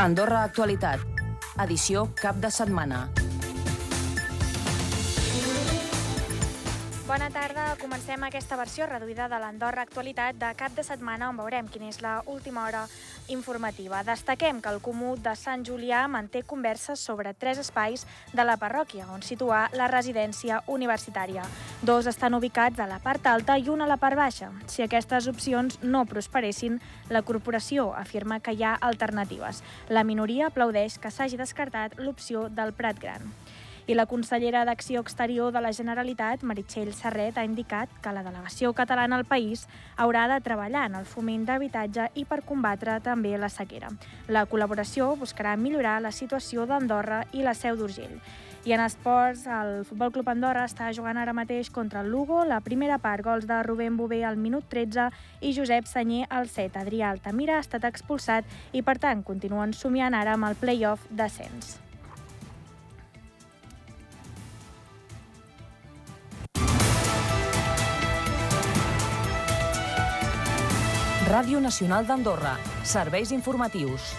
Andorra Actualitat. Edició cap de setmana. Bona tarda. Comencem aquesta versió reduïda de l'Andorra Actualitat de cap de setmana on veurem quina és la última hora informativa. Destaquem que el Comú de Sant Julià manté converses sobre tres espais de la parròquia on situar la residència universitària. Dos estan ubicats a la part alta i un a la part baixa. Si aquestes opcions no prosperessin, la corporació afirma que hi ha alternatives. La minoria aplaudeix que s'hagi descartat l'opció del Prat Gran. I la consellera d'Acció Exterior de la Generalitat, Meritxell Serret, ha indicat que la delegació catalana al país haurà de treballar en el foment d'habitatge i per combatre també la sequera. La col·laboració buscarà millorar la situació d'Andorra i la seu d'Urgell. I en esports, el Futbol Club Andorra està jugant ara mateix contra el Lugo. La primera part, gols de Rubén Bové al minut 13 i Josep Senyer al 7. Adrià Altamira ha estat expulsat i, per tant, continuen somiant ara amb el play-off d'ascens. Ràdio Nacional d'Andorra. Serveis informatius.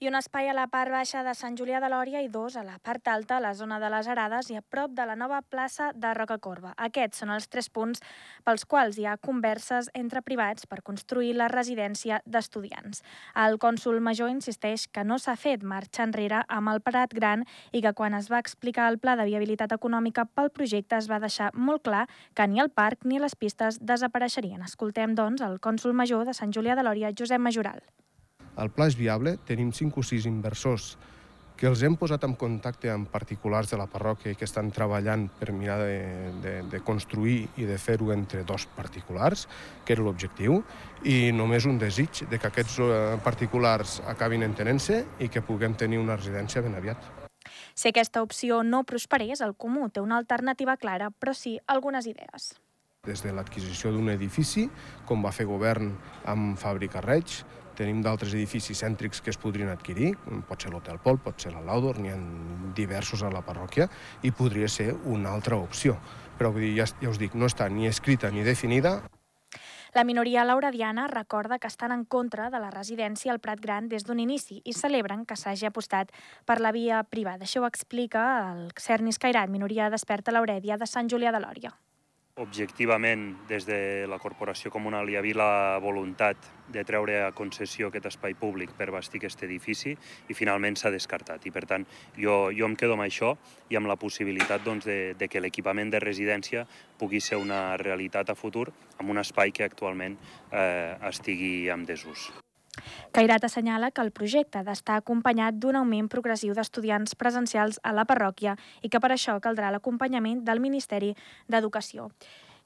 I un espai a la part baixa de Sant Julià de Lòria i dos a la part alta, a la zona de les Arades i a prop de la nova plaça de Rocacorba. Aquests són els tres punts pels quals hi ha converses entre privats per construir la residència d'estudiants. El cònsul major insisteix que no s'ha fet marxa enrere amb el Parat Gran i que quan es va explicar el pla de viabilitat econòmica pel projecte es va deixar molt clar que ni el parc ni les pistes desapareixerien. Escoltem, doncs, el cònsul major de Sant Julià de Lòria, Josep Majoral. El pla és viable, tenim 5 o 6 inversors que els hem posat en contacte amb particulars de la parròquia i que estan treballant per mirar de, de, de construir i de fer-ho entre dos particulars, que era l'objectiu, i només un desig de que aquests eh, particulars acabin entenent-se i que puguem tenir una residència ben aviat. Si aquesta opció no prosperés, el Comú té una alternativa clara, però sí algunes idees. Des de l'adquisició d'un edifici, com va fer govern amb Fàbrica Reig, Tenim d'altres edificis cèntrics que es podrien adquirir, pot ser l'Hotel Pol, pot ser la Laudor, n'hi ha diversos a la parròquia, i podria ser una altra opció. Però vull dir, ja, ja us dic, no està ni escrita ni definida, la minoria lauradiana recorda que estan en contra de la residència al Prat Gran des d'un inici i celebren que s'hagi apostat per la via privada. Això ho explica el Cernis Cairat, minoria desperta l'Aurèdia de Sant Julià de Lòria objectivament des de la corporació comunal hi havia la voluntat de treure a concessió aquest espai públic per bastir aquest edifici i finalment s'ha descartat. I per tant, jo, jo em quedo amb això i amb la possibilitat doncs, de, de que l'equipament de residència pugui ser una realitat a futur amb un espai que actualment eh, estigui en desús. Cairat assenyala que el projecte ha d'estar acompanyat d'un augment progressiu d'estudiants presencials a la parròquia i que per això caldrà l'acompanyament del Ministeri d'Educació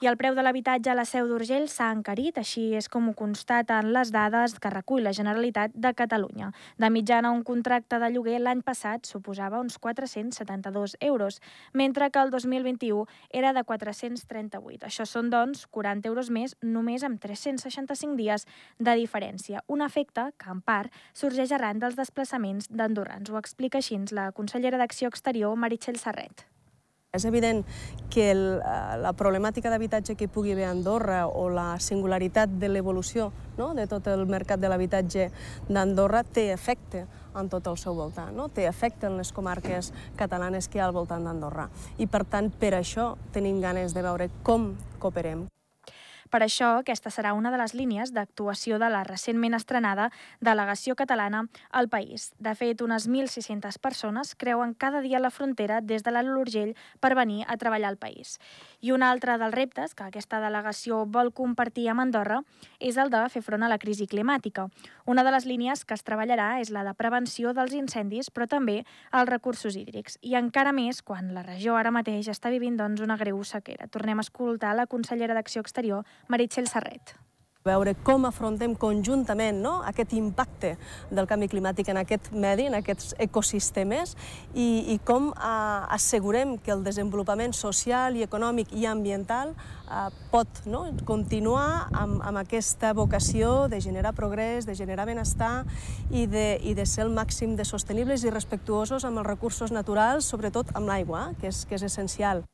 i el preu de l'habitatge a la Seu d'Urgell s'ha encarit, així és com ho constaten les dades que recull la Generalitat de Catalunya. De mitjana, un contracte de lloguer l'any passat suposava uns 472 euros, mentre que el 2021 era de 438. Això són, doncs, 40 euros més només amb 365 dies de diferència. Un efecte que, en part, sorgeix arran dels desplaçaments d'andorrans. Ho explica així la consellera d'Acció Exterior, Meritxell Serret. És evident que el, eh, la problemàtica d'habitatge que pugui haver a Andorra o la singularitat de l'evolució no? de tot el mercat de l'habitatge d'Andorra té efecte en tot el seu voltant, no? té efecte en les comarques catalanes que hi ha al voltant d'Andorra. I per tant, per això tenim ganes de veure com cooperem, per això, aquesta serà una de les línies d'actuació de la recentment estrenada delegació catalana al país. De fet, unes 1.600 persones creuen cada dia la frontera des de l'Alt Urgell per venir a treballar al país. I un altre dels reptes que aquesta delegació vol compartir amb Andorra és el de fer front a la crisi climàtica. Una de les línies que es treballarà és la de prevenció dels incendis, però també els recursos hídrics. I encara més quan la regió ara mateix està vivint doncs, una greu sequera. Tornem a escoltar la consellera d'Acció Exterior, Meritxell Serret veure com afrontem conjuntament no? aquest impacte del canvi climàtic en aquest medi, en aquests ecosistemes, i, i com eh, assegurem que el desenvolupament social i econòmic i ambiental eh, pot no? continuar amb, amb aquesta vocació de generar progrés, de generar benestar i de, i de ser el màxim de sostenibles i respectuosos amb els recursos naturals, sobretot amb l'aigua, que, és, que és essencial.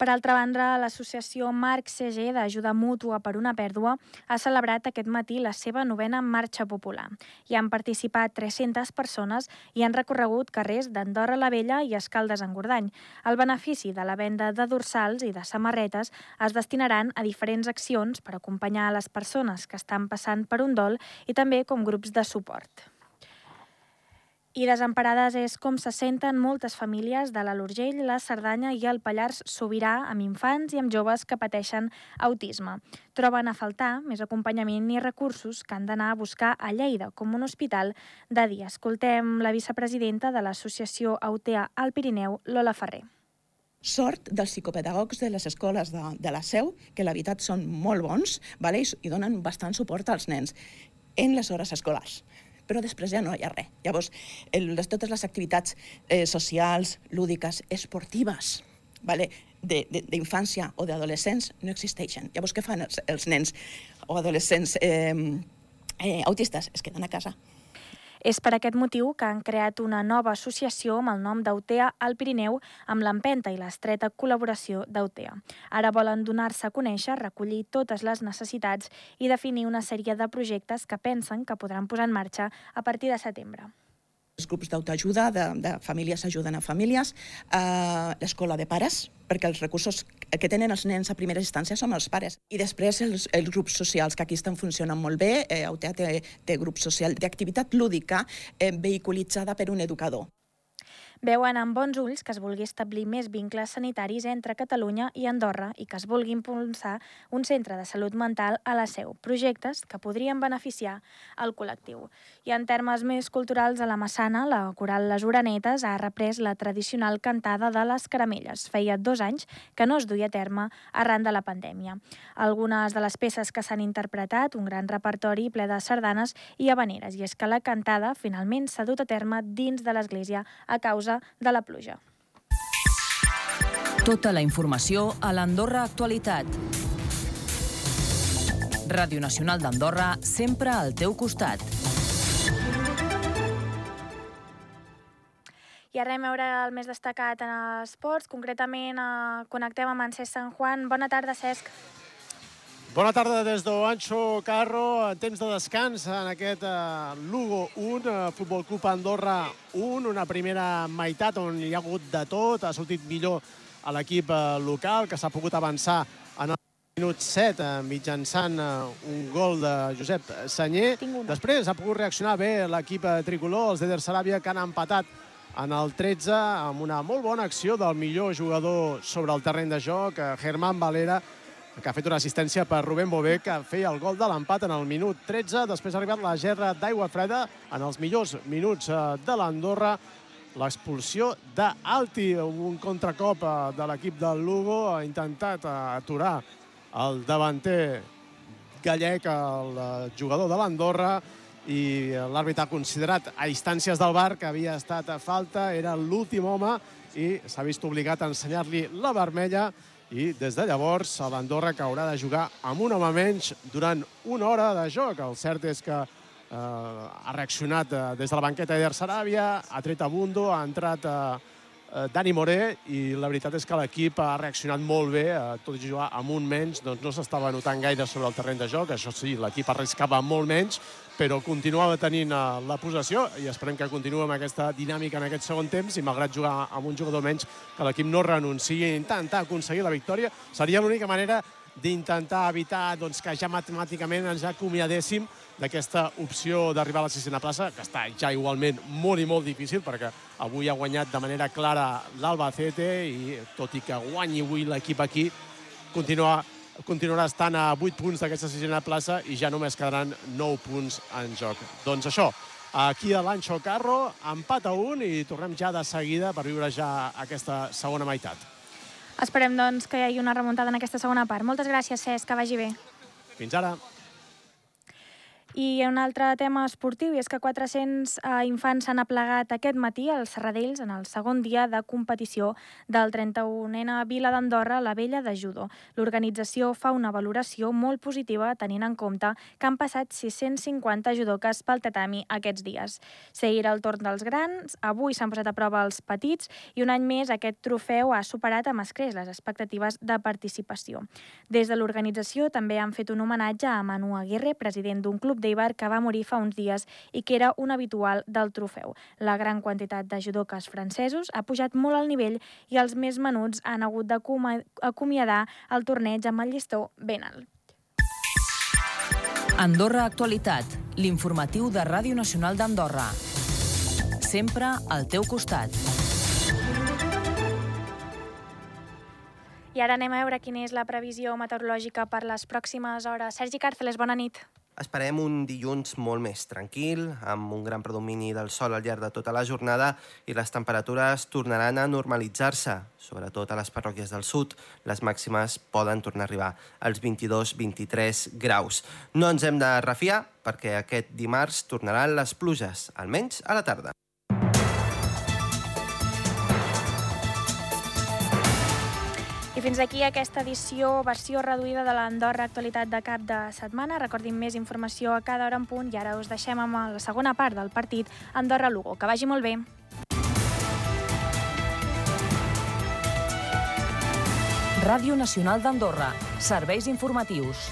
Per altra banda, l'associació Marc CG d'Ajuda Mútua per una Pèrdua ha celebrat aquest matí la seva novena marxa popular. Hi han participat 300 persones i han recorregut carrers d'Andorra la Vella i Escaldes en Gordany. El benefici de la venda de dorsals i de samarretes es destinaran a diferents accions per acompanyar a les persones que estan passant per un dol i també com grups de suport. I desemparades és com se senten moltes famílies de l'Alt Urgell, la Cerdanya i el Pallars Sobirà amb infants i amb joves que pateixen autisme. Troben a faltar més acompanyament i recursos que han d'anar a buscar a Lleida, com un hospital de dia. Escoltem la vicepresidenta de l'Associació Autea al Pirineu, Lola Ferrer sort dels psicopedagogs de les escoles de, de la Seu, que la veritat són molt bons vale? i donen bastant suport als nens en les hores escolars però després ja no hi ha res. Llavors, el, les, totes les activitats eh, socials, lúdiques, esportives, vale? d'infància o d'adolescents no existeixen. Llavors, què fan els, els nens o adolescents eh, eh, autistes? Es queden a casa. És per aquest motiu que han creat una nova associació amb el nom d'Autea al Pirineu amb l'empenta i l'estreta col·laboració d'Autea. Ara volen donar-se a conèixer, recollir totes les necessitats i definir una sèrie de projectes que pensen que podran posar en marxa a partir de setembre els grups d'autoajuda, de, de famílies ajuden a famílies, eh, l'escola de pares, perquè els recursos que tenen els nens a primera instància som els pares. I després els, els grups socials, que aquí estan funcionant molt bé, eh, Autea té, té grup social d'activitat lúdica eh, vehiculitzada per un educador. Veuen amb bons ulls que es vulgui establir més vincles sanitaris entre Catalunya i Andorra i que es vulgui impulsar un centre de salut mental a la seu, projectes que podrien beneficiar el col·lectiu. I en termes més culturals, a la Massana, la coral Les Uranetes ha reprès la tradicional cantada de les caramelles. Feia dos anys que no es duia a terme arran de la pandèmia. Algunes de les peces que s'han interpretat, un gran repertori ple de sardanes i habaneres, i és que la cantada finalment s'ha dut a terme dins de l'església a causa causa de la pluja. Tota la informació a l'Andorra Actualitat. Ràdio Nacional d'Andorra, sempre al teu costat. I ara anem a veure el més destacat en esports, concretament eh, connectem amb en Cesc Sant Juan. Bona tarda, Cesc. Bona tarda des d'Oancho Carro, en temps de descans en aquest uh, Lugo 1, uh, Futbol Club Andorra 1, una primera meitat on hi ha hagut de tot, ha sortit millor a l'equip uh, local, que s'ha pogut avançar en el minut 7 uh, mitjançant un gol de Josep Senyer. Després ha pogut reaccionar bé l'equip tricolor, els d'Eder Saràbia, que han empatat en el 13 amb una molt bona acció del millor jugador sobre el terreny de joc, Germán Valera, que ha fet una assistència per Rubén Bové, que feia el gol de l'empat en el minut 13. Després ha arribat la gerra d'aigua freda en els millors minuts eh, de l'Andorra. L'expulsió d'Alti, un contracop eh, de l'equip del Lugo, ha intentat eh, aturar el davanter gallec, el jugador de l'Andorra, i l'àrbit ha considerat a instàncies del bar que havia estat a falta, era l'últim home i s'ha vist obligat a ensenyar-li la vermella i des de llavors l'Andorra que haurà de jugar amb un home menys durant una hora de joc. El cert és que eh, ha reaccionat eh, des de la banqueta d'Eder Saràbia, ha tret a Bundo, ha entrat eh, eh, Dani Moré i la veritat és que l'equip ha reaccionat molt bé, eh, tot i jugar amb un menys, doncs no s'estava notant gaire sobre el terreny de joc, això sí, l'equip arriscava molt menys, però continuava tenint uh, la possessió i esperem que continuï amb aquesta dinàmica en aquest segon temps i malgrat jugar amb un jugador menys que l'equip no renunciï a intentar aconseguir la victòria. Seria l'única manera d'intentar evitar doncs, que ja matemàticament ens acomiadéssim d'aquesta opció d'arribar a la sisena plaça, que està ja igualment molt i molt difícil, perquè avui ha guanyat de manera clara l'Albacete i tot i que guanyi avui l'equip aquí, continua continuarà estant a 8 punts d'aquesta sisena plaça i ja només quedaran 9 punts en joc. Doncs això, aquí a l'Anxo Carro, empat a 1 i tornem ja de seguida per viure ja aquesta segona meitat. Esperem, doncs, que hi hagi una remuntada en aquesta segona part. Moltes gràcies, Cesc, que vagi bé. Fins ara. I un altre tema esportiu, i és que 400 eh, infants s'han aplegat aquest matí als Serradells en el segon dia de competició del 31ena Vila d'Andorra, la Vella de Judo. L'organització fa una valoració molt positiva tenint en compte que han passat 650 judoques pel tatami aquests dies. Seguir el torn dels grans, avui s'han posat a prova els petits i un any més aquest trofeu ha superat amb escreix les expectatives de participació. Des de l'organització també han fet un homenatge a Manu Aguirre, president d'un club d'Eibar que va morir fa uns dies i que era un habitual del trofeu. La gran quantitat de judoques francesos ha pujat molt al nivell i els més menuts han hagut d'acomiadar el torneig amb el llistó ben alt. Andorra Actualitat, l'informatiu de Ràdio Nacional d'Andorra. Sempre al teu costat. I ara anem a veure quina és la previsió meteorològica per les pròximes hores. Sergi Càrceles, bona nit. Esperem un dilluns molt més tranquil, amb un gran predomini del sol al llarg de tota la jornada i les temperatures tornaran a normalitzar-se, sobretot a les parròquies del sud. Les màximes poden tornar a arribar als 22-23 graus. No ens hem de refiar perquè aquest dimarts tornaran les pluges, almenys a la tarda. I fins aquí aquesta edició, versió reduïda de l'Andorra Actualitat de cap de setmana. Recordin més informació a cada hora en punt i ara us deixem amb la segona part del partit Andorra-Lugo. Que vagi molt bé. Ràdio Nacional d'Andorra. Serveis informatius.